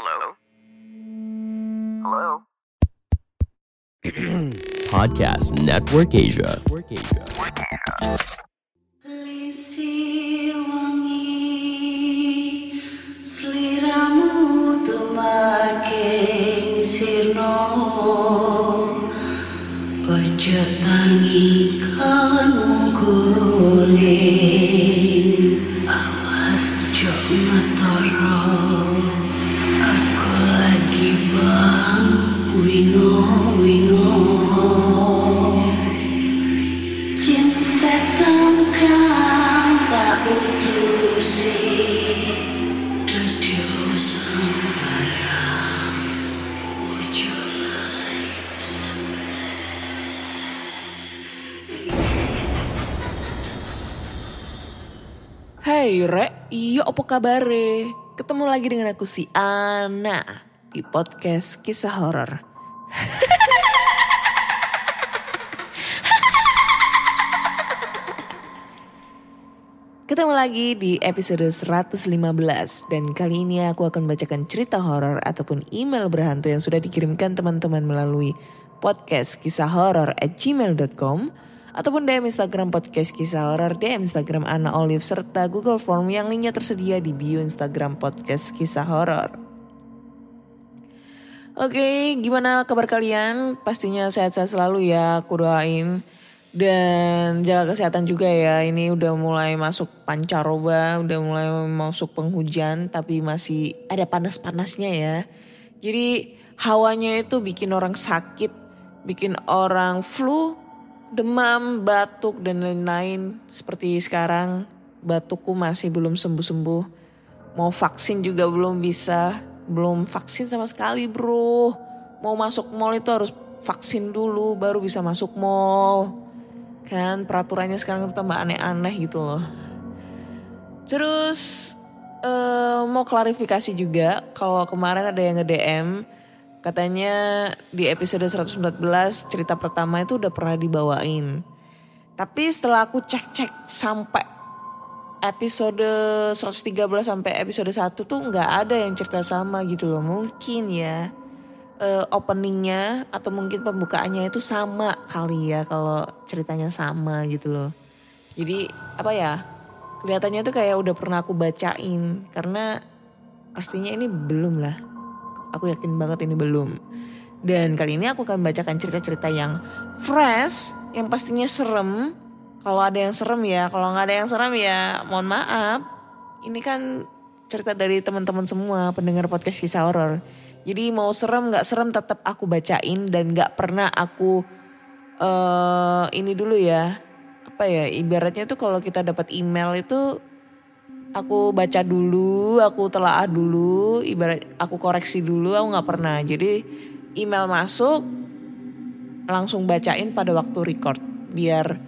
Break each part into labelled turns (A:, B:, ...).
A: Hello? Hello?
B: Podcast Network Asia.
C: Lisir wangi Seliramu tuh makin sirno Ojo tangi
D: Apa kabare? Ketemu lagi dengan aku si Ana di podcast kisah horor. Ketemu lagi di episode 115 dan kali ini aku akan bacakan cerita horor ataupun email berhantu yang sudah dikirimkan teman-teman melalui podcast kisah horor at gmail.com ataupun DM Instagram podcast kisah horor, DM Instagram Ana Olive serta Google Form yang linknya tersedia di bio Instagram podcast kisah horor. Oke, gimana kabar kalian? Pastinya sehat-sehat selalu ya, aku doain. Dan jaga kesehatan juga ya, ini udah mulai masuk pancaroba, udah mulai masuk penghujan tapi masih ada panas-panasnya ya. Jadi hawanya itu bikin orang sakit, bikin orang flu, demam, batuk dan lain-lain. Seperti sekarang batukku masih belum sembuh-sembuh. Mau vaksin juga belum bisa, belum vaksin sama sekali bro. Mau masuk mall itu harus vaksin dulu baru bisa masuk mall. Kan peraturannya sekarang tambah aneh-aneh gitu loh. Terus eh, mau klarifikasi juga kalau kemarin ada yang nge-DM katanya di episode 114 cerita pertama itu udah pernah dibawain. Tapi setelah aku cek-cek sampai episode 113 sampai episode 1 tuh nggak ada yang cerita sama gitu loh. Mungkin ya eh, openingnya atau mungkin pembukaannya itu sama kali ya kalau ceritanya sama gitu loh. Jadi apa ya kelihatannya tuh kayak udah pernah aku bacain karena pastinya ini belum lah. Aku yakin banget ini belum. Dan kali ini aku akan bacakan cerita-cerita yang fresh, yang pastinya serem. Kalau ada yang serem ya, kalau nggak ada yang serem ya mohon maaf. Ini kan cerita dari teman-teman semua pendengar podcast kisah horor. Jadi mau serem nggak serem tetap aku bacain dan nggak pernah aku eh ini dulu ya. Apa ya ibaratnya tuh kalau kita dapat email itu aku baca dulu, aku telaah dulu, ibarat aku koreksi dulu, aku nggak pernah. Jadi email masuk, langsung bacain pada waktu record, biar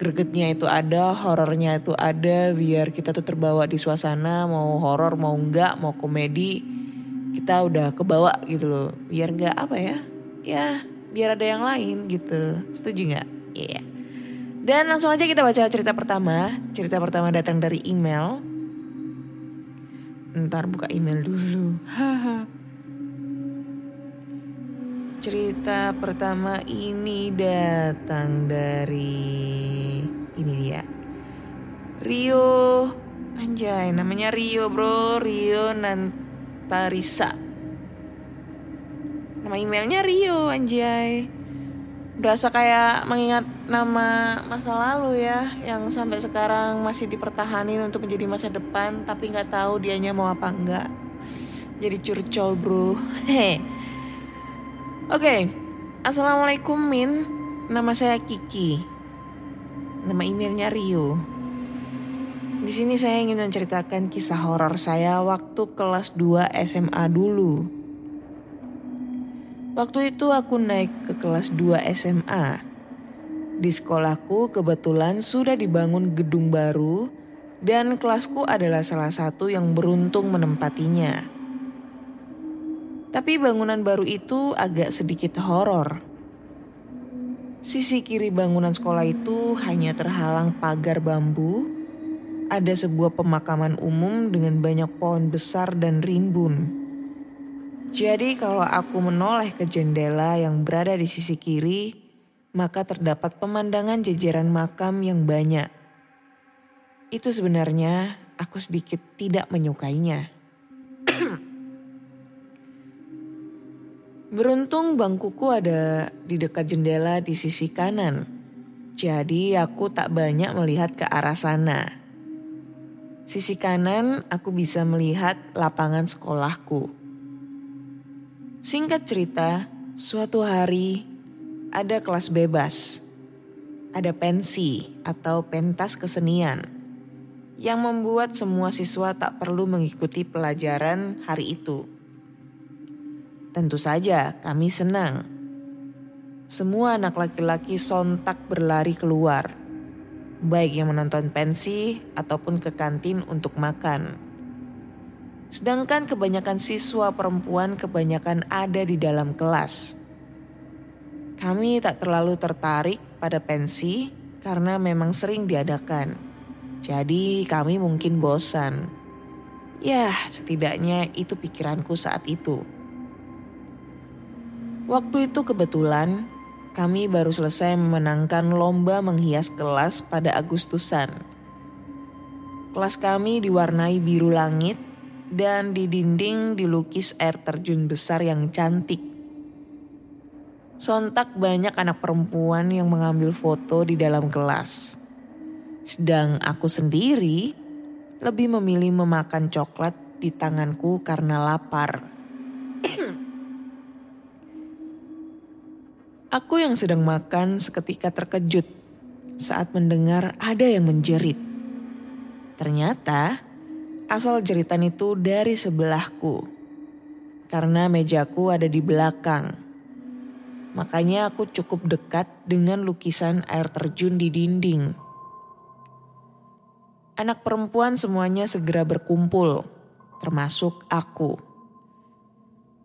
D: gregetnya itu ada, horornya itu ada, biar kita tuh terbawa di suasana, mau horor mau enggak, mau komedi, kita udah kebawa gitu loh, biar nggak apa ya, ya biar ada yang lain gitu, setuju nggak? Iya. Dan langsung aja kita baca cerita pertama. Cerita pertama datang dari email Ntar buka email dulu. Haha. Cerita pertama ini datang dari ini dia. Rio Anjay namanya Rio bro Rio Nantarisa Nama emailnya Rio anjay Berasa kayak mengingat nama masa lalu ya Yang sampai sekarang masih dipertahanin untuk menjadi masa depan Tapi nggak tahu dianya mau apa enggak Jadi curcol bro. Hehe Oke. Assalamualaikum Min. Nama saya Kiki. Nama emailnya Rio. Di sini saya ingin menceritakan kisah horor saya waktu kelas 2 SMA dulu. Waktu itu aku naik ke kelas 2 SMA. Di sekolahku kebetulan sudah dibangun gedung baru dan kelasku adalah salah satu yang beruntung menempatinya. Tapi bangunan baru itu agak sedikit horor. Sisi kiri bangunan sekolah itu hanya terhalang pagar bambu ada sebuah pemakaman umum dengan banyak pohon besar dan rimbun. Jadi kalau aku menoleh ke jendela yang berada di sisi kiri, maka terdapat pemandangan jajaran makam yang banyak. Itu sebenarnya aku sedikit tidak menyukainya. Beruntung bangkuku ada di dekat jendela di sisi kanan. Jadi aku tak banyak melihat ke arah sana. Sisi kanan aku bisa melihat lapangan sekolahku. Singkat cerita, suatu hari ada kelas bebas. Ada pensi atau pentas kesenian yang membuat semua siswa tak perlu mengikuti pelajaran hari itu. Tentu saja kami senang. Semua anak laki-laki sontak berlari keluar, baik yang menonton pensi ataupun ke kantin untuk makan. Sedangkan kebanyakan siswa perempuan kebanyakan ada di dalam kelas. Kami tak terlalu tertarik pada pensi karena memang sering diadakan. Jadi kami mungkin bosan. Ya, setidaknya itu pikiranku saat itu. Waktu itu kebetulan kami baru selesai memenangkan lomba menghias kelas pada Agustusan. Kelas kami diwarnai biru langit dan di dinding dilukis air terjun besar yang cantik. Sontak banyak anak perempuan yang mengambil foto di dalam kelas. Sedang aku sendiri lebih memilih memakan coklat di tanganku karena lapar. aku yang sedang makan seketika terkejut saat mendengar ada yang menjerit. Ternyata Asal jeritan itu dari sebelahku. Karena mejaku ada di belakang. Makanya aku cukup dekat dengan lukisan air terjun di dinding. Anak perempuan semuanya segera berkumpul, termasuk aku.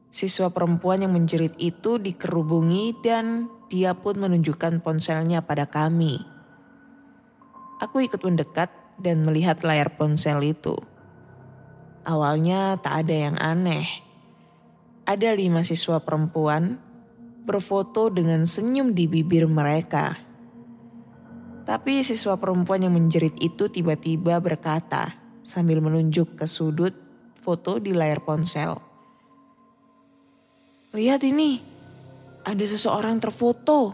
D: Siswa perempuan yang menjerit itu dikerubungi dan dia pun menunjukkan ponselnya pada kami. Aku ikut mendekat dan melihat layar ponsel itu. Awalnya tak ada yang aneh. Ada lima siswa perempuan berfoto dengan senyum di bibir mereka. Tapi siswa perempuan yang menjerit itu tiba-tiba berkata sambil menunjuk ke sudut foto di layar ponsel. Lihat ini, ada seseorang terfoto.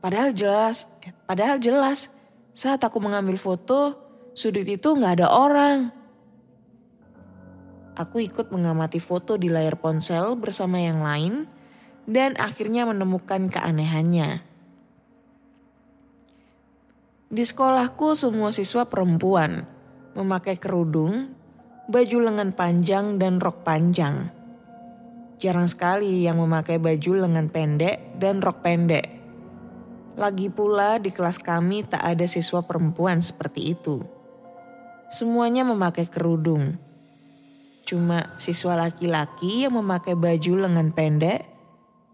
D: Padahal jelas, eh, padahal jelas saat aku mengambil foto, sudut itu nggak ada orang. Aku ikut mengamati foto di layar ponsel bersama yang lain dan akhirnya menemukan keanehannya. Di sekolahku semua siswa perempuan memakai kerudung, baju lengan panjang dan rok panjang. Jarang sekali yang memakai baju lengan pendek dan rok pendek. Lagi pula di kelas kami tak ada siswa perempuan seperti itu. Semuanya memakai kerudung cuma siswa laki-laki yang memakai baju lengan pendek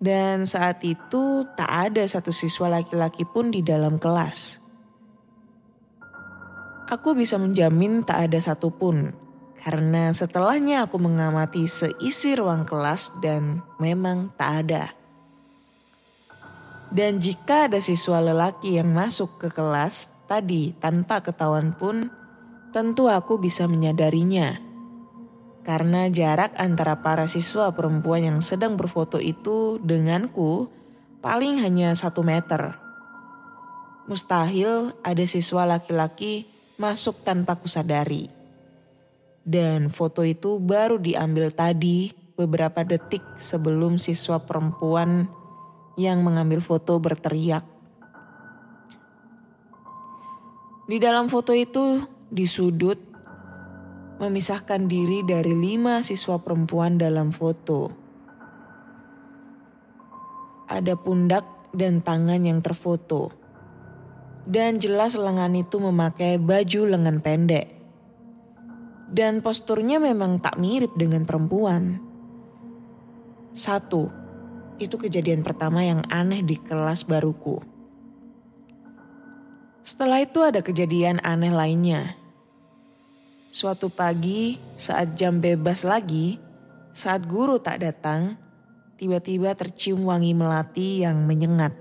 D: dan saat itu tak ada satu siswa laki-laki pun di dalam kelas. Aku bisa menjamin tak ada satupun karena setelahnya aku mengamati seisi ruang kelas dan memang tak ada. Dan jika ada siswa lelaki yang masuk ke kelas tadi tanpa ketahuan pun, tentu aku bisa menyadarinya karena jarak antara para siswa perempuan yang sedang berfoto itu denganku paling hanya satu meter. Mustahil ada siswa laki-laki masuk tanpa kusadari. Dan foto itu baru diambil tadi beberapa detik sebelum siswa perempuan yang mengambil foto berteriak. Di dalam foto itu, di sudut memisahkan diri dari lima siswa perempuan dalam foto. Ada pundak dan tangan yang terfoto. Dan jelas lengan itu memakai baju lengan pendek. Dan posturnya memang tak mirip dengan perempuan. Satu, itu kejadian pertama yang aneh di kelas baruku. Setelah itu ada kejadian aneh lainnya Suatu pagi saat jam bebas lagi, saat guru tak datang, tiba-tiba tercium wangi melati yang menyengat.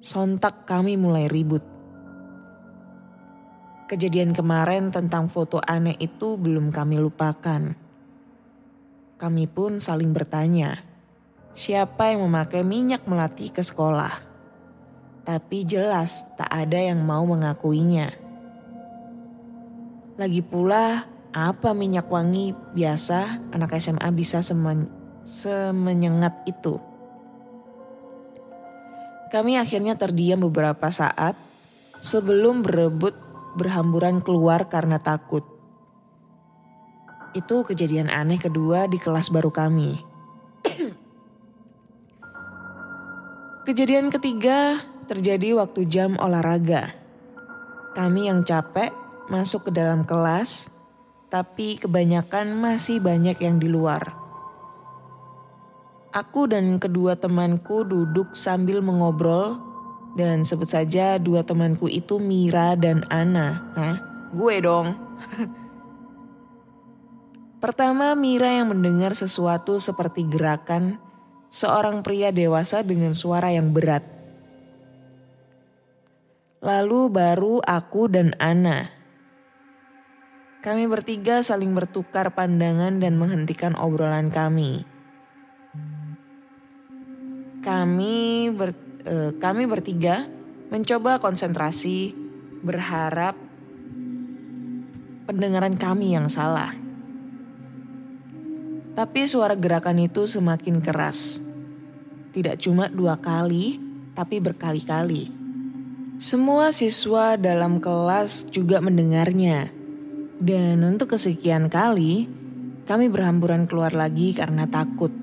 D: Sontak kami mulai ribut. Kejadian kemarin tentang foto aneh itu belum kami lupakan. Kami pun saling bertanya, siapa yang memakai minyak melati ke sekolah? Tapi jelas tak ada yang mau mengakuinya. Lagi pula, apa minyak wangi biasa anak SMA bisa semen, semenyengat itu? Kami akhirnya terdiam beberapa saat sebelum berebut berhamburan keluar karena takut. Itu kejadian aneh kedua di kelas baru kami. kejadian ketiga terjadi waktu jam olahraga. Kami yang capek masuk ke dalam kelas, tapi kebanyakan masih banyak yang di luar. Aku dan kedua temanku duduk sambil mengobrol dan sebut saja dua temanku itu Mira dan Ana. Hah? Gue dong. Pertama Mira yang mendengar sesuatu seperti gerakan seorang pria dewasa dengan suara yang berat. Lalu baru aku dan Ana. Kami bertiga saling bertukar pandangan dan menghentikan obrolan kami. Kami ber, eh, kami bertiga mencoba konsentrasi, berharap pendengaran kami yang salah. Tapi suara gerakan itu semakin keras. Tidak cuma dua kali, tapi berkali-kali. Semua siswa dalam kelas juga mendengarnya. Dan untuk kesekian kali, kami berhamburan keluar lagi karena takut.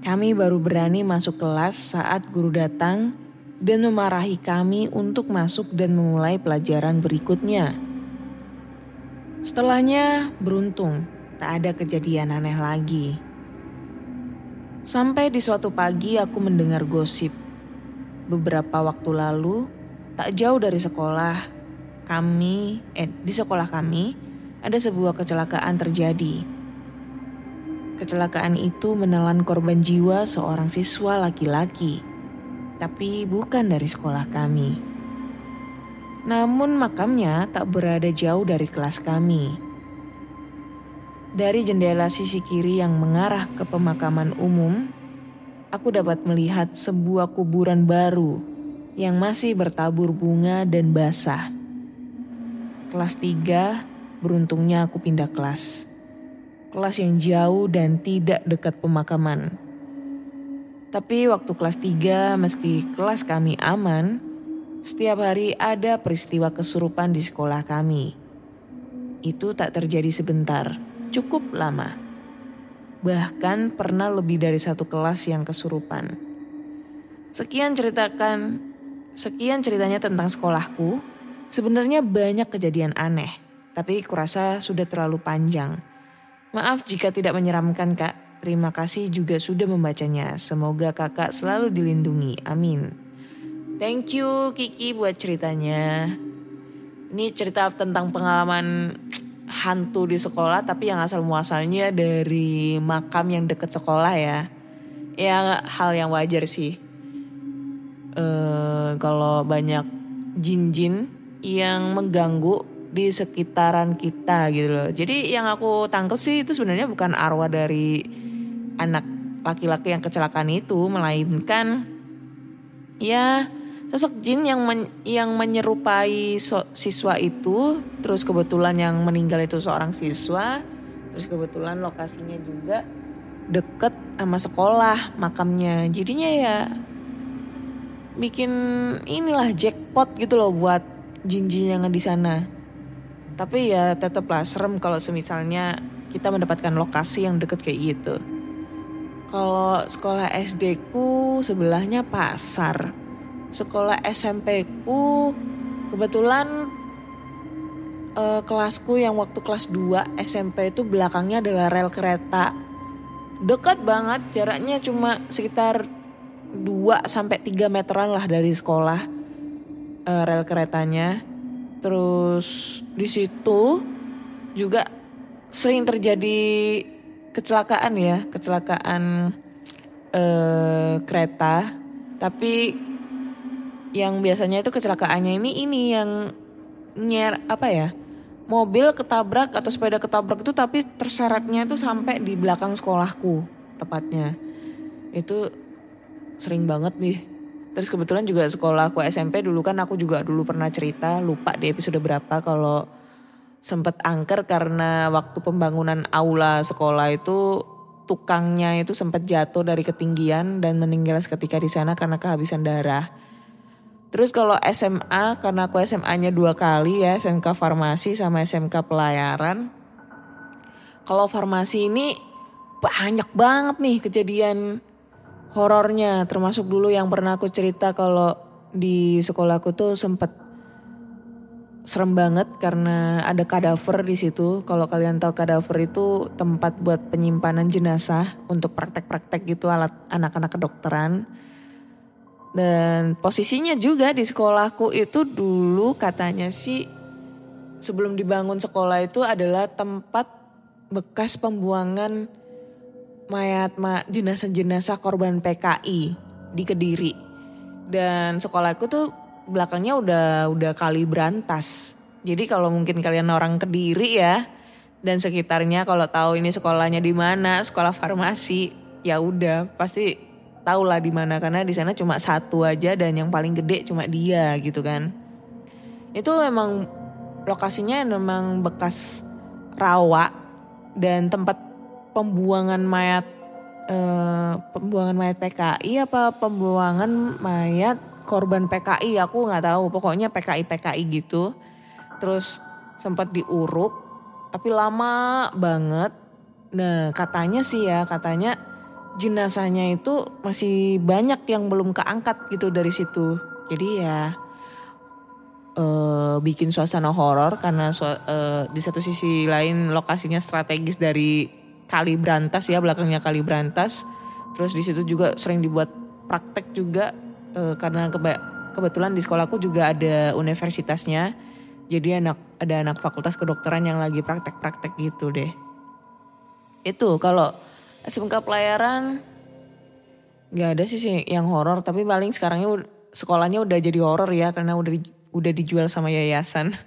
D: Kami baru berani masuk kelas saat guru datang dan memarahi kami untuk masuk dan memulai pelajaran berikutnya. Setelahnya, beruntung tak ada kejadian aneh lagi. Sampai di suatu pagi aku mendengar gosip. Beberapa waktu lalu, tak jauh dari sekolah, kami, eh di sekolah kami, ada sebuah kecelakaan terjadi. Kecelakaan itu menelan korban jiwa seorang siswa laki-laki, tapi bukan dari sekolah kami. Namun makamnya tak berada jauh dari kelas kami. Dari jendela sisi kiri yang mengarah ke pemakaman umum, aku dapat melihat sebuah kuburan baru yang masih bertabur bunga dan basah. Kelas 3, beruntungnya aku pindah kelas. Kelas yang jauh dan tidak dekat pemakaman. Tapi waktu kelas 3, meski kelas kami aman, setiap hari ada peristiwa kesurupan di sekolah kami. Itu tak terjadi sebentar cukup lama. Bahkan pernah lebih dari satu kelas yang kesurupan. Sekian ceritakan, sekian ceritanya tentang sekolahku. Sebenarnya banyak kejadian aneh, tapi kurasa sudah terlalu panjang. Maaf jika tidak menyeramkan kak, terima kasih juga sudah membacanya. Semoga kakak selalu dilindungi, amin. Thank you Kiki buat ceritanya. Ini cerita tentang pengalaman hantu di sekolah tapi yang asal muasalnya dari makam yang deket sekolah ya. Ya hal yang wajar sih. Uh, kalau banyak jin-jin yang mengganggu di sekitaran kita gitu loh. Jadi yang aku tangkap sih itu sebenarnya bukan arwah dari anak laki-laki yang kecelakaan itu, melainkan ya sosok jin yang men, yang menyerupai so, siswa itu terus kebetulan yang meninggal itu seorang siswa terus kebetulan lokasinya juga deket sama sekolah makamnya jadinya ya bikin inilah jackpot gitu loh buat jin-jin yang di sana. Tapi ya tetaplah serem kalau semisalnya kita mendapatkan lokasi yang deket kayak gitu. Kalau sekolah SD ku sebelahnya pasar. Sekolah SMP ku kebetulan uh, kelasku yang waktu kelas 2 SMP itu belakangnya adalah rel kereta. Dekat banget, jaraknya cuma sekitar 2 sampai 3 meteran lah dari sekolah uh, rel keretanya. Terus di situ juga sering terjadi kecelakaan ya, kecelakaan eh, kereta. Tapi yang biasanya itu kecelakaannya ini ini yang nyer apa ya? Mobil ketabrak atau sepeda ketabrak itu tapi terseretnya itu sampai di belakang sekolahku tepatnya. Itu sering banget nih. Terus kebetulan juga sekolah aku SMP dulu kan aku juga dulu pernah cerita lupa di episode berapa kalau sempet angker karena waktu pembangunan aula sekolah itu tukangnya itu sempat jatuh dari ketinggian dan meninggal seketika di sana karena kehabisan darah. Terus kalau SMA karena aku SMA-nya dua kali ya SMK farmasi sama SMK pelayaran. Kalau farmasi ini banyak banget nih kejadian horornya termasuk dulu yang pernah aku cerita kalau di sekolahku tuh sempet serem banget karena ada kadaver di situ. Kalau kalian tahu kadaver itu tempat buat penyimpanan jenazah untuk praktek-praktek gitu alat anak-anak kedokteran. Dan posisinya juga di sekolahku itu dulu katanya sih sebelum dibangun sekolah itu adalah tempat bekas pembuangan mayat ma jenazah-jenazah korban PKI di Kediri. Dan sekolahku tuh belakangnya udah udah kali berantas. Jadi kalau mungkin kalian orang Kediri ya dan sekitarnya kalau tahu ini sekolahnya di mana, sekolah farmasi, ya udah pasti tahu lah di mana karena di sana cuma satu aja dan yang paling gede cuma dia gitu kan. Itu memang lokasinya memang bekas rawa dan tempat pembuangan mayat eh, pembuangan mayat PKI apa pembuangan mayat korban PKI aku nggak tahu. Pokoknya PKI PKI gitu. Terus sempat diuruk tapi lama banget. Nah katanya sih ya katanya jenazahnya itu masih banyak yang belum keangkat gitu dari situ. Jadi ya eh, bikin suasana horor karena eh, di satu sisi lain lokasinya strategis dari kali Brantas ya belakangnya kali Brantas terus di situ juga sering dibuat praktek juga eh, karena keba- kebetulan di sekolahku juga ada universitasnya. Jadi anak ada anak fakultas kedokteran yang lagi praktek-praktek gitu deh. Itu kalau SMK pelayaran nggak ada sih yang horor. Tapi paling sekarangnya sekolahnya udah jadi horor ya karena udah di- udah dijual sama yayasan.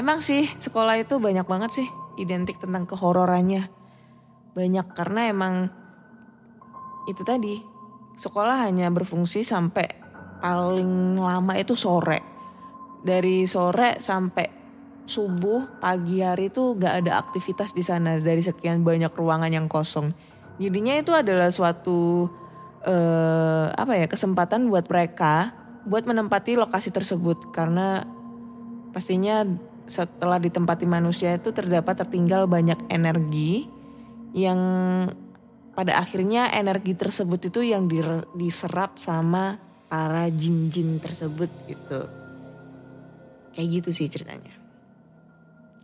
D: Emang sih sekolah itu banyak banget sih identik tentang kehororannya. Banyak karena emang itu tadi sekolah hanya berfungsi sampai paling lama itu sore. Dari sore sampai subuh pagi hari itu gak ada aktivitas di sana dari sekian banyak ruangan yang kosong. Jadinya itu adalah suatu eh, apa ya kesempatan buat mereka buat menempati lokasi tersebut karena pastinya setelah ditempati manusia itu terdapat tertinggal banyak energi yang pada akhirnya energi tersebut itu yang diserap sama para jin-jin tersebut gitu. Kayak gitu sih ceritanya.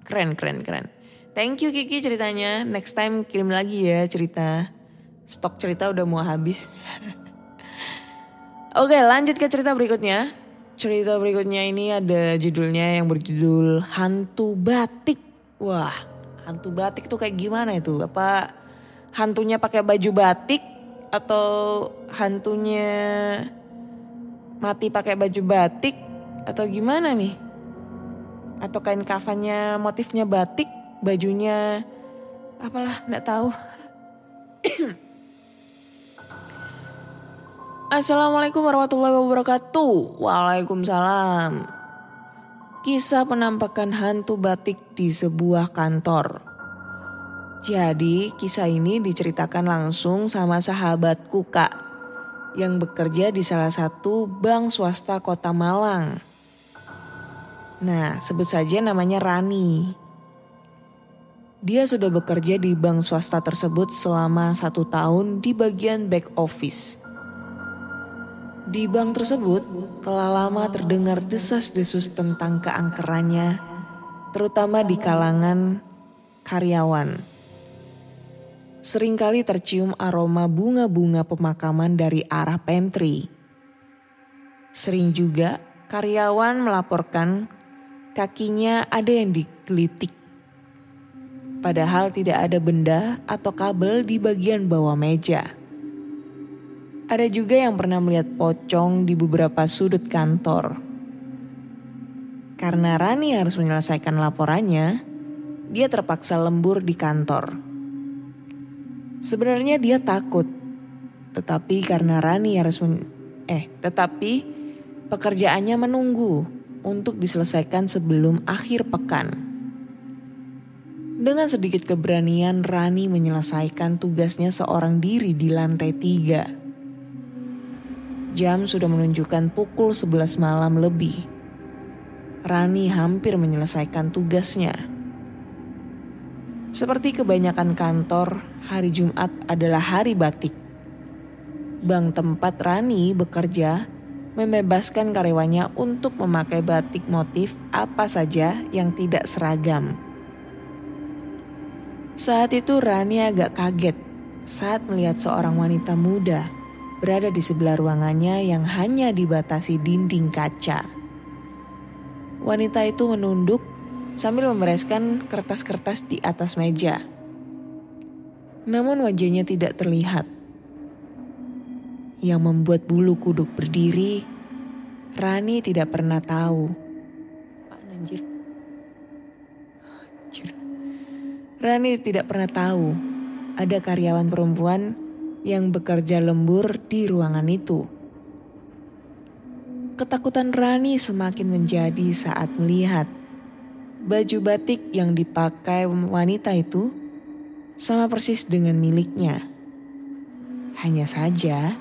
D: Keren, keren, keren. Thank you Kiki ceritanya. Next time kirim lagi ya cerita. Stok cerita udah mau habis. Oke lanjut ke cerita berikutnya. Cerita berikutnya ini ada judulnya yang berjudul Hantu Batik. Wah hantu batik tuh kayak gimana itu? Apa hantunya pakai baju batik atau hantunya mati pakai baju batik atau gimana nih? Atau kain kafannya motifnya batik, bajunya apalah nggak tahu. Assalamualaikum warahmatullahi wabarakatuh. Waalaikumsalam. Kisah penampakan hantu batik di sebuah kantor. Jadi kisah ini diceritakan langsung sama sahabatku kak yang bekerja di salah satu bank swasta kota Malang. Nah sebut saja namanya Rani. Dia sudah bekerja di bank swasta tersebut selama satu tahun di bagian back office. Di bank tersebut telah lama terdengar desas-desus tentang keangkerannya, terutama di kalangan karyawan. Seringkali tercium aroma bunga-bunga pemakaman dari arah pantry. Sering juga karyawan melaporkan kakinya ada yang digelitik. Padahal tidak ada benda atau kabel di bagian bawah meja. Ada juga yang pernah melihat pocong di beberapa sudut kantor. Karena Rani harus menyelesaikan laporannya, dia terpaksa lembur di kantor. Sebenarnya dia takut, tetapi karena Rani harus men eh, tetapi pekerjaannya menunggu untuk diselesaikan sebelum akhir pekan. Dengan sedikit keberanian, Rani menyelesaikan tugasnya seorang diri di lantai tiga. Jam sudah menunjukkan pukul 11 malam lebih. Rani hampir menyelesaikan tugasnya. Seperti kebanyakan kantor, hari Jumat adalah hari batik. Bank tempat Rani bekerja membebaskan karyawannya untuk memakai batik motif apa saja yang tidak seragam. Saat itu Rani agak kaget saat melihat seorang wanita muda berada di sebelah ruangannya yang hanya dibatasi dinding kaca. Wanita itu menunduk sambil membereskan kertas-kertas di atas meja. Namun wajahnya tidak terlihat. Yang membuat bulu kuduk berdiri, Rani tidak pernah tahu. Anjir. Anjir. Rani tidak pernah tahu ada karyawan perempuan yang bekerja lembur di ruangan itu. Ketakutan Rani semakin menjadi saat melihat baju batik yang dipakai wanita itu sama persis dengan miliknya. Hanya saja,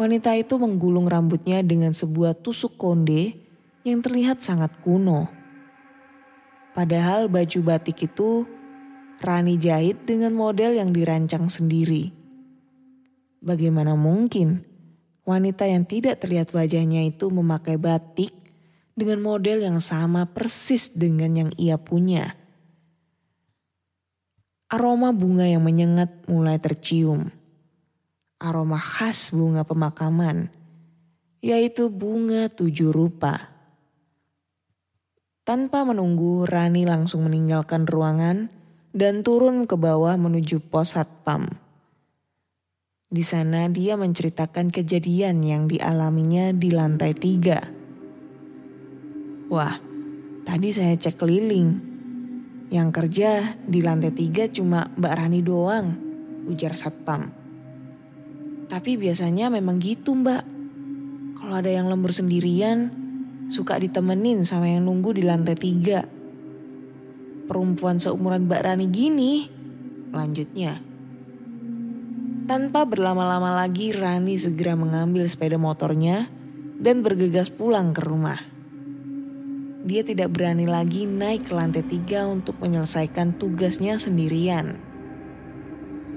D: wanita itu menggulung rambutnya dengan sebuah tusuk konde yang terlihat sangat kuno. Padahal baju batik itu Rani jahit dengan model yang dirancang sendiri. Bagaimana mungkin wanita yang tidak terlihat wajahnya itu memakai batik dengan model yang sama persis dengan yang ia punya? Aroma bunga yang menyengat mulai tercium. Aroma khas bunga pemakaman, yaitu bunga tujuh rupa. Tanpa menunggu, Rani langsung meninggalkan ruangan dan turun ke bawah menuju pos satpam. Di sana dia menceritakan kejadian yang dialaminya di lantai tiga. Wah, tadi saya cek keliling. Yang kerja di lantai tiga cuma Mbak Rani doang, ujar Satpam. Tapi biasanya memang gitu mbak. Kalau ada yang lembur sendirian, suka ditemenin sama yang nunggu di lantai tiga. Perempuan seumuran Mbak Rani gini, lanjutnya. Tanpa berlama-lama lagi, Rani segera mengambil sepeda motornya dan bergegas pulang ke rumah. Dia tidak berani lagi naik ke lantai tiga untuk menyelesaikan tugasnya sendirian.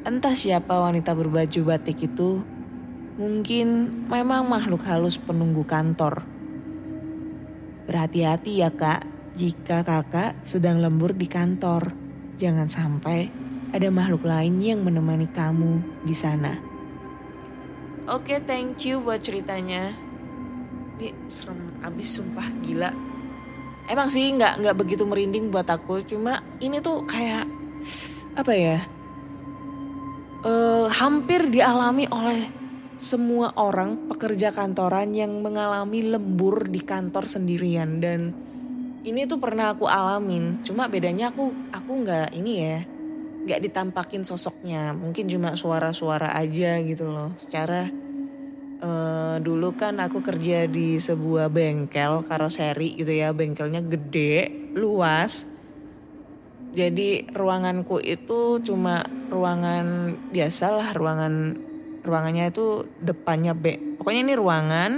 D: Entah siapa wanita berbaju batik itu, mungkin memang makhluk halus penunggu kantor. Berhati-hati ya kak, jika kakak sedang lembur di kantor. Jangan sampai ada makhluk lain yang menemani kamu di sana. Oke, okay, thank you buat ceritanya. Ini serem abis sumpah gila. Emang sih nggak nggak begitu merinding buat aku, cuma ini tuh kayak apa ya? Uh, hampir dialami oleh semua orang pekerja kantoran yang mengalami lembur di kantor sendirian dan ini tuh pernah aku alamin. Cuma bedanya aku aku nggak ini ya gak ditampakin sosoknya. Mungkin cuma suara-suara aja gitu loh. Secara uh, dulu kan aku kerja di sebuah bengkel karoseri gitu ya. Bengkelnya gede luas. Jadi ruanganku itu cuma ruangan biasalah ruangan ruangannya itu depannya be pokoknya ini ruangan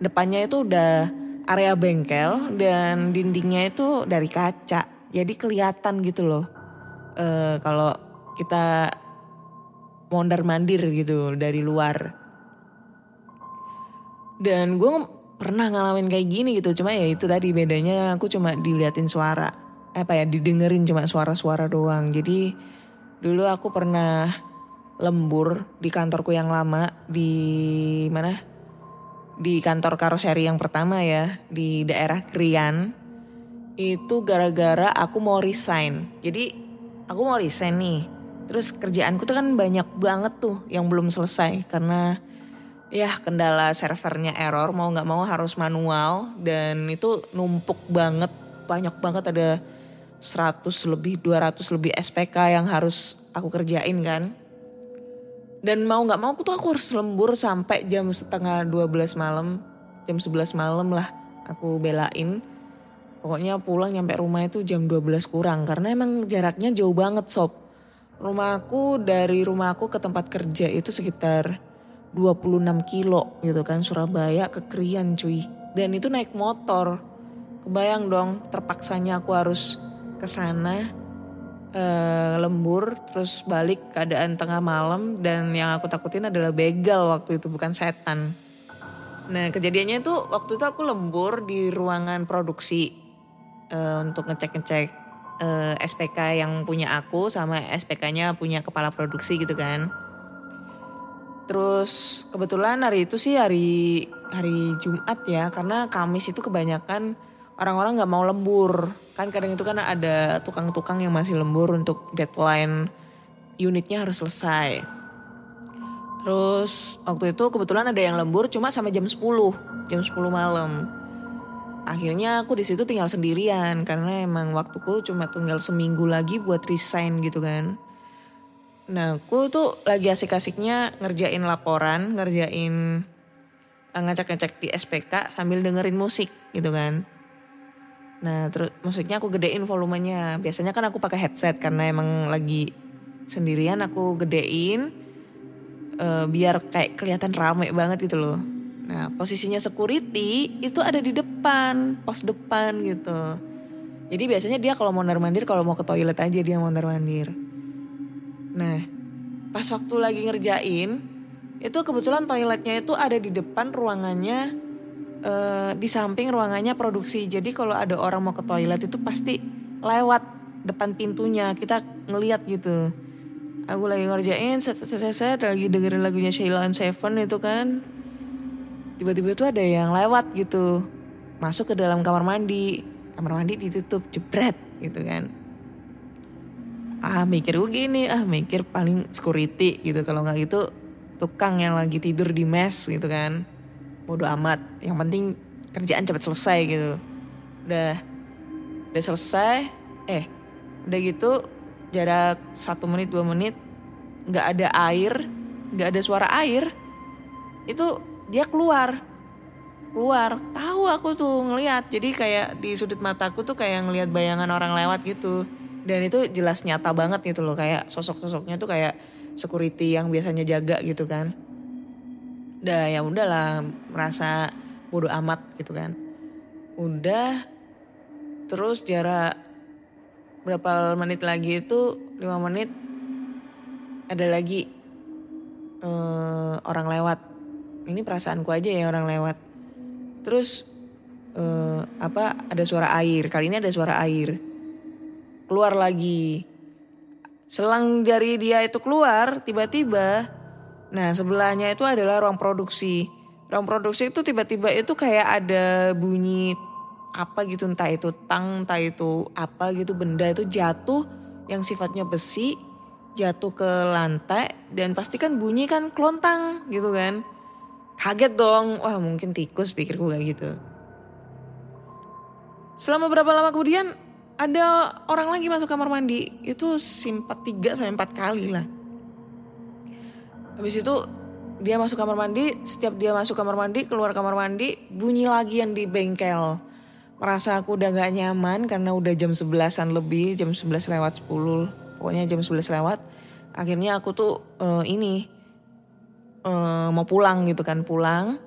D: depannya itu udah area bengkel dan dindingnya itu dari kaca. Jadi kelihatan gitu loh uh, kalau kita mondar mandir gitu dari luar. Dan gue pernah ngalamin kayak gini gitu, cuma ya itu tadi bedanya aku cuma diliatin suara, apa ya didengerin cuma suara-suara doang. Jadi dulu aku pernah lembur di kantorku yang lama di mana? Di kantor karoseri yang pertama ya di daerah Krian. Itu gara-gara aku mau resign. Jadi aku mau resign nih. Terus kerjaanku tuh kan banyak banget tuh yang belum selesai. Karena ya kendala servernya error mau nggak mau harus manual. Dan itu numpuk banget. Banyak banget ada 100 lebih 200 lebih SPK yang harus aku kerjain kan. Dan mau nggak mau aku tuh aku harus lembur sampai jam setengah 12 malam jam 11 malam lah aku belain pokoknya pulang nyampe rumah itu jam 12 kurang karena emang jaraknya jauh banget sob. Rumahku dari rumahku ke tempat kerja itu sekitar 26 kilo gitu kan Surabaya ke Krian cuy. Dan itu naik motor. Kebayang dong terpaksanya aku harus ke sana eh, lembur terus balik keadaan tengah malam dan yang aku takutin adalah begal waktu itu bukan setan. Nah kejadiannya itu waktu itu aku lembur di ruangan produksi eh, untuk ngecek-ngecek eh, SPK yang punya aku sama SPK-nya punya kepala produksi gitu kan Terus kebetulan hari itu sih hari hari Jumat ya karena Kamis itu kebanyakan orang-orang nggak mau lembur kan kadang itu kan ada tukang-tukang yang masih lembur untuk deadline unitnya harus selesai. Terus waktu itu kebetulan ada yang lembur cuma sama jam 10 jam 10 malam. Akhirnya aku di situ tinggal sendirian karena emang waktuku cuma tinggal seminggu lagi buat resign gitu kan. Nah, aku tuh lagi asik-asiknya ngerjain laporan, ngerjain eh, ngecek-ngecek di SPK sambil dengerin musik gitu kan. Nah, terus musiknya aku gedein volumenya. Biasanya kan aku pakai headset karena emang lagi sendirian aku gedein eh, biar kayak kelihatan rame banget gitu loh. Nah, posisinya security itu ada di depan, pos depan gitu. Jadi biasanya dia kalau mau mondar-mandir kalau mau ke toilet aja dia mondar-mandir. Nah, pas waktu lagi ngerjain, itu kebetulan toiletnya itu ada di depan ruangannya, eh, di samping ruangannya produksi. Jadi kalau ada orang mau ke toilet itu pasti lewat depan pintunya, kita ngeliat gitu. Aku lagi ngerjain, set, lagi dengerin lagunya Sheila Seven itu kan. Tiba-tiba tuh ada yang lewat gitu. Masuk ke dalam kamar mandi. Kamar mandi ditutup, jebret gitu kan. Ah mikir gue gini ah mikir paling security gitu. Kalau nggak gitu tukang yang lagi tidur di mes gitu kan. Bodo amat. Yang penting kerjaan cepat selesai gitu. Udah udah selesai. Eh udah gitu jarak satu menit dua menit nggak ada air nggak ada suara air itu dia keluar. Keluar. Tahu aku tuh ngelihat jadi kayak di sudut mataku tuh kayak ngelihat bayangan orang lewat gitu. Dan itu jelas nyata banget gitu loh. Kayak sosok-sosoknya tuh kayak security yang biasanya jaga gitu kan. Udah ya udahlah. Merasa bodoh amat gitu kan. Udah. Terus jarak berapa menit lagi itu? Lima menit. Ada lagi eh, orang lewat ini perasaanku aja ya orang lewat terus eh, apa ada suara air kali ini ada suara air keluar lagi. Selang dari dia itu keluar, tiba-tiba, nah sebelahnya itu adalah ruang produksi. Ruang produksi itu tiba-tiba itu kayak ada bunyi apa gitu, entah itu tang, entah itu apa gitu, benda itu jatuh yang sifatnya besi, jatuh ke lantai, dan pasti kan bunyi kan kelontang gitu kan. Kaget dong, wah mungkin tikus pikirku kayak gitu. Selama berapa lama kemudian ada orang lagi masuk kamar mandi itu simpat tiga sampai empat kali lah. Habis itu dia masuk kamar mandi, setiap dia masuk kamar mandi, keluar kamar mandi, bunyi lagi yang di bengkel. Merasa aku udah gak nyaman karena udah jam sebelasan lebih, jam 11 lewat 10, pokoknya jam 11 lewat. Akhirnya aku tuh uh, ini uh, mau pulang gitu kan, pulang.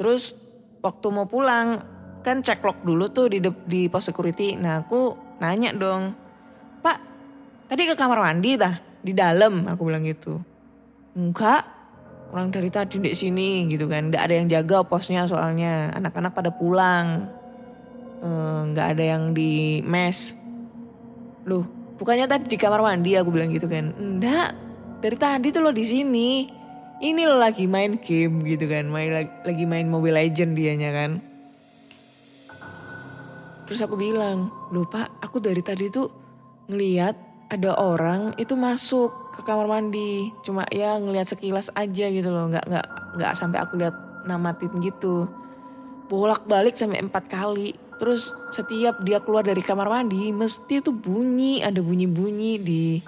D: Terus waktu mau pulang kan cek lock dulu tuh di di pos security. Nah aku nanya dong, Pak, tadi ke kamar mandi tah? Di dalam, aku bilang gitu. Enggak, orang dari tadi di sini gitu kan. Enggak ada yang jaga posnya soalnya. Anak-anak pada pulang. Enggak ada yang di mes. Loh, bukannya tadi di kamar mandi aku bilang gitu kan. Enggak, dari tadi tuh lo di sini. Ini lagi main game gitu kan. Main, lagi main Mobile Legend dianya kan. Terus aku bilang, loh pak aku dari tadi tuh ngeliat ada orang itu masuk ke kamar mandi cuma ya ngelihat sekilas aja gitu loh nggak nggak nggak sampai aku lihat namatin gitu bolak balik sampai empat kali terus setiap dia keluar dari kamar mandi mesti tuh bunyi ada bunyi bunyi di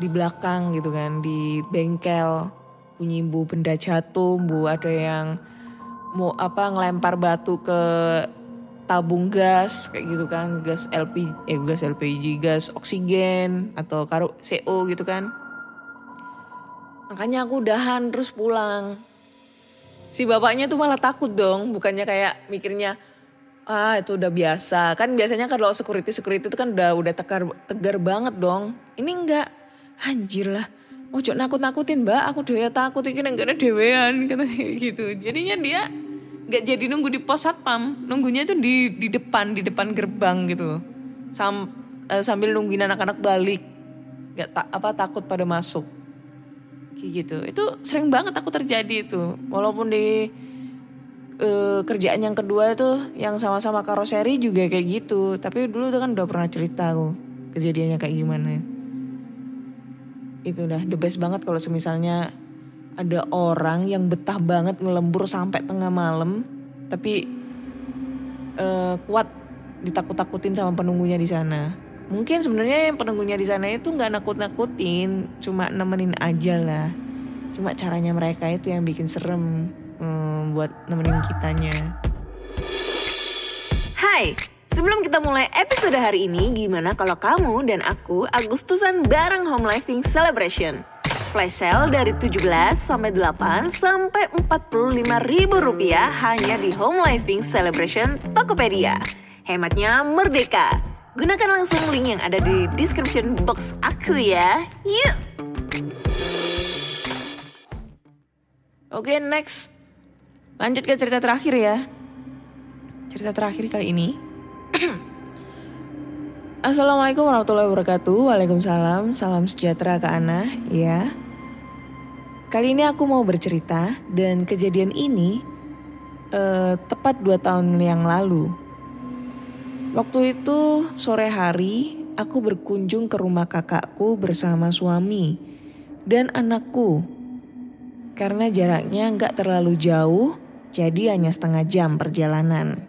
D: di belakang gitu kan di bengkel bunyi bu benda jatuh bu ada yang mau apa ngelempar batu ke tabung gas kayak gitu kan gas LPG eh gas LPG gas oksigen atau karo CO gitu kan. Makanya aku udahan terus pulang. Si bapaknya tuh malah takut dong bukannya kayak mikirnya ah itu udah biasa. Kan biasanya kalau security security itu kan udah udah tegar tegar banget dong. Ini enggak. Anjir lah Ojo nakut nakutin mbak. Aku dewe takut ini enggak ada dewean katanya gitu. Jadinya dia nggak jadi nunggu di pos satpam. Nunggunya itu di di depan di depan gerbang gitu. Sam, eh, sambil nungguin anak-anak balik. Nggak tak apa takut pada masuk. Kayak gitu. Itu sering banget aku terjadi itu. Walaupun di eh, kerjaan yang kedua itu yang sama-sama karoseri juga kayak gitu. Tapi dulu tuh kan udah pernah cerita aku kejadiannya kayak gimana itu udah the best banget kalau semisalnya ada orang yang betah banget ngelembur sampai tengah malam tapi eh, kuat ditakut-takutin sama penunggunya di sana. Mungkin sebenarnya yang penunggunya di sana itu nggak nakut-nakutin, cuma nemenin aja lah. Cuma caranya mereka itu yang bikin serem hmm, buat nemenin kitanya.
A: Hai, sebelum kita mulai episode hari ini, gimana kalau kamu dan aku Agustusan bareng Home Living Celebration? Flash sale dari 17 sampai 8 sampai 45 ribu rupiah hanya di Home Living Celebration Tokopedia. Hematnya merdeka. Gunakan langsung link yang ada di description box aku ya. Yuk!
D: Oke next, lanjut ke cerita terakhir ya. Cerita terakhir kali ini. Assalamualaikum warahmatullahi wabarakatuh. Waalaikumsalam. Salam sejahtera ke Ana. Ya. Kali ini aku mau bercerita dan kejadian ini eh, tepat dua tahun yang lalu. Waktu itu sore hari aku berkunjung ke rumah kakakku bersama suami dan anakku. Karena jaraknya nggak terlalu jauh, jadi hanya setengah jam perjalanan.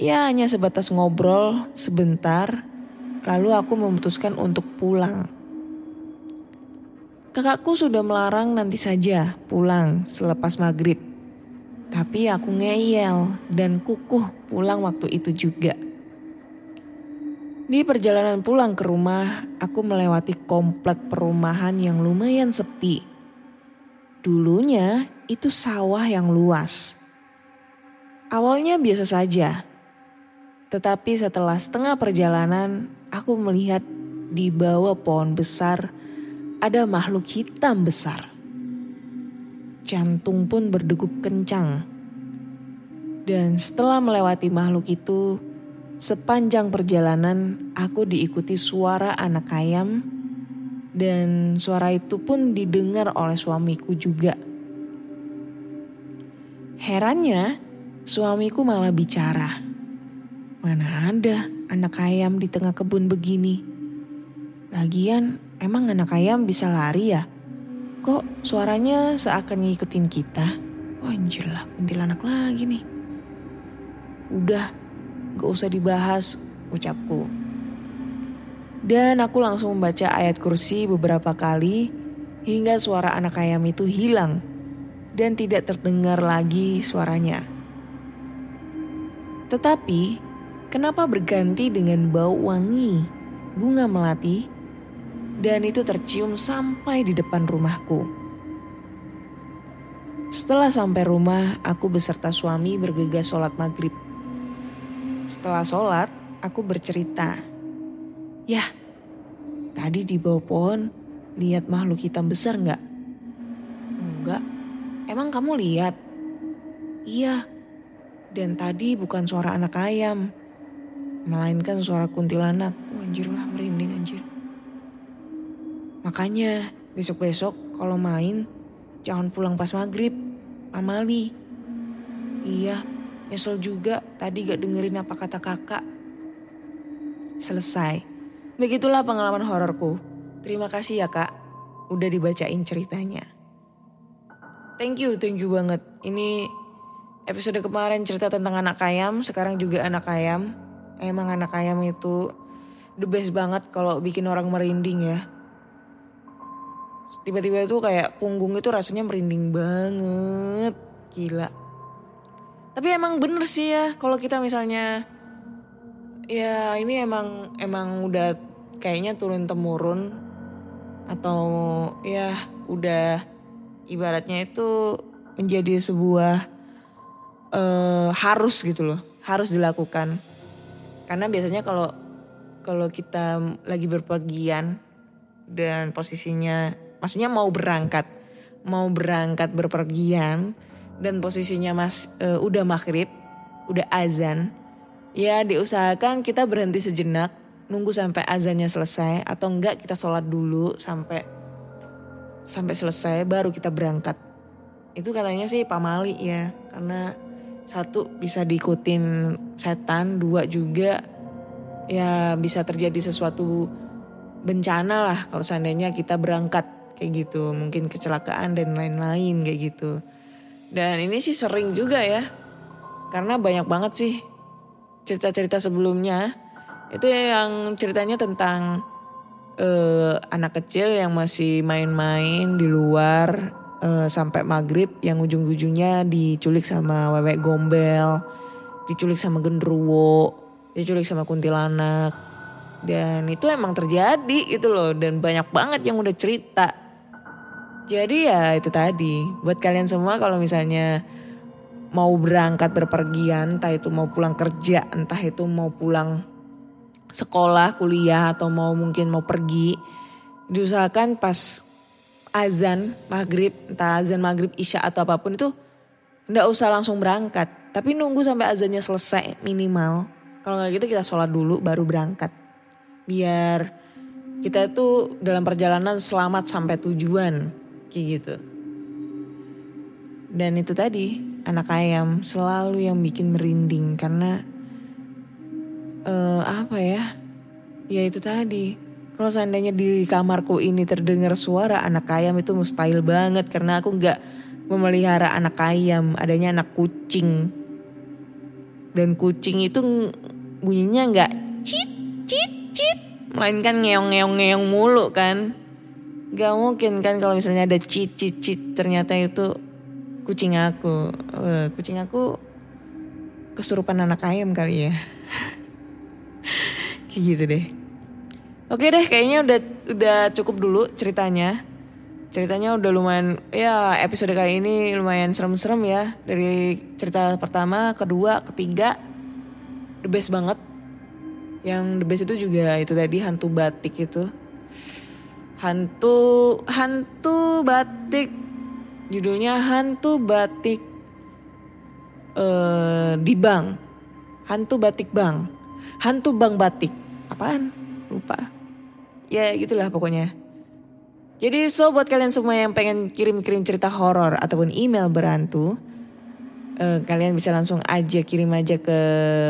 D: Ya hanya sebatas ngobrol sebentar, lalu aku memutuskan untuk pulang. Kakakku sudah melarang nanti saja pulang selepas maghrib. Tapi aku ngeyel dan kukuh pulang waktu itu juga. Di perjalanan pulang ke rumah, aku melewati komplek perumahan yang lumayan sepi. Dulunya itu sawah yang luas. Awalnya biasa saja, tetapi setelah setengah perjalanan, aku melihat di bawah pohon besar ada makhluk hitam besar. Jantung pun berdegup kencang. Dan setelah melewati makhluk itu, sepanjang perjalanan aku diikuti suara anak ayam dan suara itu pun didengar oleh suamiku juga. Herannya, suamiku malah bicara. Mana ada anak ayam di tengah kebun begini? Lagian, emang anak ayam bisa lari ya? Kok suaranya seakan ngikutin kita? Anjir lah, kuntilanak lagi nih. Udah, gak usah dibahas, ucapku. Dan aku langsung membaca ayat kursi beberapa kali hingga suara anak ayam itu hilang dan tidak terdengar lagi suaranya. Tetapi, kenapa berganti dengan bau wangi bunga melati dan itu tercium sampai di depan rumahku. Setelah sampai rumah, aku beserta suami bergegas sholat maghrib. Setelah sholat, aku bercerita. Yah, tadi di bawah pohon lihat makhluk hitam besar nggak? Enggak. Emang kamu lihat? Iya. Dan tadi bukan suara anak ayam, melainkan suara kuntilanak. Wah, anjir lah merinding anjir. Makanya besok-besok kalau main jangan pulang pas maghrib, pamali. Iya, nyesel juga tadi gak dengerin apa kata kakak. Selesai. begitulah pengalaman hororku. Terima kasih ya kak, udah dibacain ceritanya. Thank you, thank you banget. Ini episode kemarin cerita tentang anak ayam, sekarang juga anak ayam. Emang anak ayam itu the best banget kalau bikin orang merinding ya. Tiba-tiba itu kayak punggung itu rasanya merinding banget. Gila. Tapi emang bener sih ya kalau kita misalnya ya ini emang emang udah kayaknya turun temurun atau ya udah ibaratnya itu menjadi sebuah eh, harus gitu loh harus dilakukan karena biasanya kalau kalau kita lagi berpergian dan posisinya maksudnya mau berangkat mau berangkat berpergian dan posisinya mas eh, udah maghrib udah azan ya diusahakan kita berhenti sejenak nunggu sampai azannya selesai atau enggak kita sholat dulu sampai sampai selesai baru kita berangkat. Itu katanya sih pamali ya karena satu bisa diikutin setan dua juga ya bisa terjadi sesuatu bencana lah kalau seandainya kita berangkat kayak gitu. Mungkin kecelakaan dan lain-lain kayak gitu. Dan ini sih sering juga ya karena banyak banget sih cerita-cerita sebelumnya. Itu yang ceritanya tentang eh, anak kecil yang masih main-main di luar eh, sampai maghrib yang ujung-ujungnya diculik sama wewek gombel, diculik sama genderuwo, diculik sama kuntilanak. Dan itu emang terjadi gitu loh dan banyak banget yang udah cerita. Jadi ya itu tadi buat kalian semua kalau misalnya mau berangkat berpergian entah itu mau pulang kerja entah itu mau pulang sekolah, kuliah atau mau mungkin mau pergi diusahakan pas azan maghrib, entah azan maghrib, isya atau apa pun itu nggak usah langsung berangkat, tapi nunggu sampai azannya selesai minimal. Kalau nggak gitu kita sholat dulu baru berangkat, biar kita tuh dalam perjalanan selamat sampai tujuan, kayak gitu. Dan itu tadi anak ayam selalu yang bikin merinding karena eh apa ya? Ya itu tadi. Kalau seandainya di kamarku ini terdengar suara anak ayam itu mustahil banget karena aku nggak memelihara anak ayam, adanya anak kucing. Dan kucing itu bunyinya nggak cit cit cit, melainkan ngeong ngeong ngeong mulu kan. Gak mungkin kan kalau misalnya ada cit cit cit ternyata itu kucing aku. Eh, kucing aku kesurupan anak ayam kali ya. Kayak gitu deh. Oke deh, kayaknya udah udah cukup dulu ceritanya. Ceritanya udah lumayan, ya episode kali ini lumayan serem-serem ya. Dari cerita pertama, kedua, ketiga, the best banget. Yang the best itu juga itu tadi hantu batik itu. Hantu, hantu batik. Judulnya hantu batik eh di bank. Hantu batik bank. Hantu bank batik. Apaan? Lupa. Ya gitulah pokoknya. Jadi so buat kalian semua yang pengen kirim-kirim cerita horor ataupun email berantu, eh, kalian bisa langsung aja kirim aja ke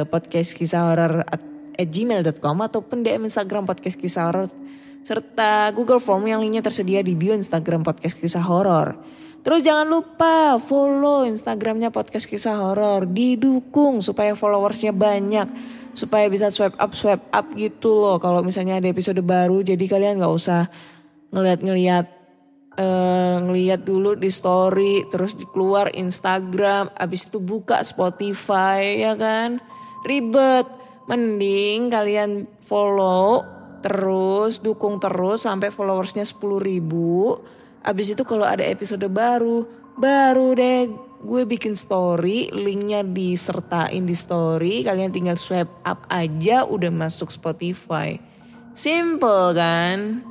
D: podcast kisah horor at, at gmail.com ataupun DM Instagram podcast kisah horor serta Google Form yang linknya tersedia di bio Instagram podcast kisah horor. Terus jangan lupa follow Instagramnya podcast kisah horor, didukung supaya followersnya banyak, supaya bisa swipe up swipe up gitu loh. Kalau misalnya ada episode baru, jadi kalian nggak usah ngeliat-ngeliat eh, ngeliat dulu di story, terus keluar Instagram, abis itu buka Spotify ya kan, ribet. Mending kalian follow terus, dukung terus sampai followersnya 10 ribu. Abis itu kalau ada episode baru, baru deh gue bikin story, linknya disertain di story, kalian tinggal swipe up aja udah masuk Spotify. Simple kan?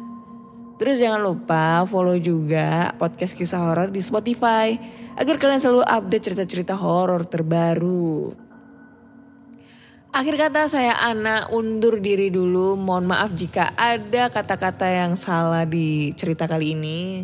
D: Terus jangan lupa follow juga podcast kisah horor di Spotify agar kalian selalu update cerita-cerita horor terbaru. Akhir kata saya Ana undur diri dulu. Mohon maaf jika ada kata-kata yang salah di cerita kali ini.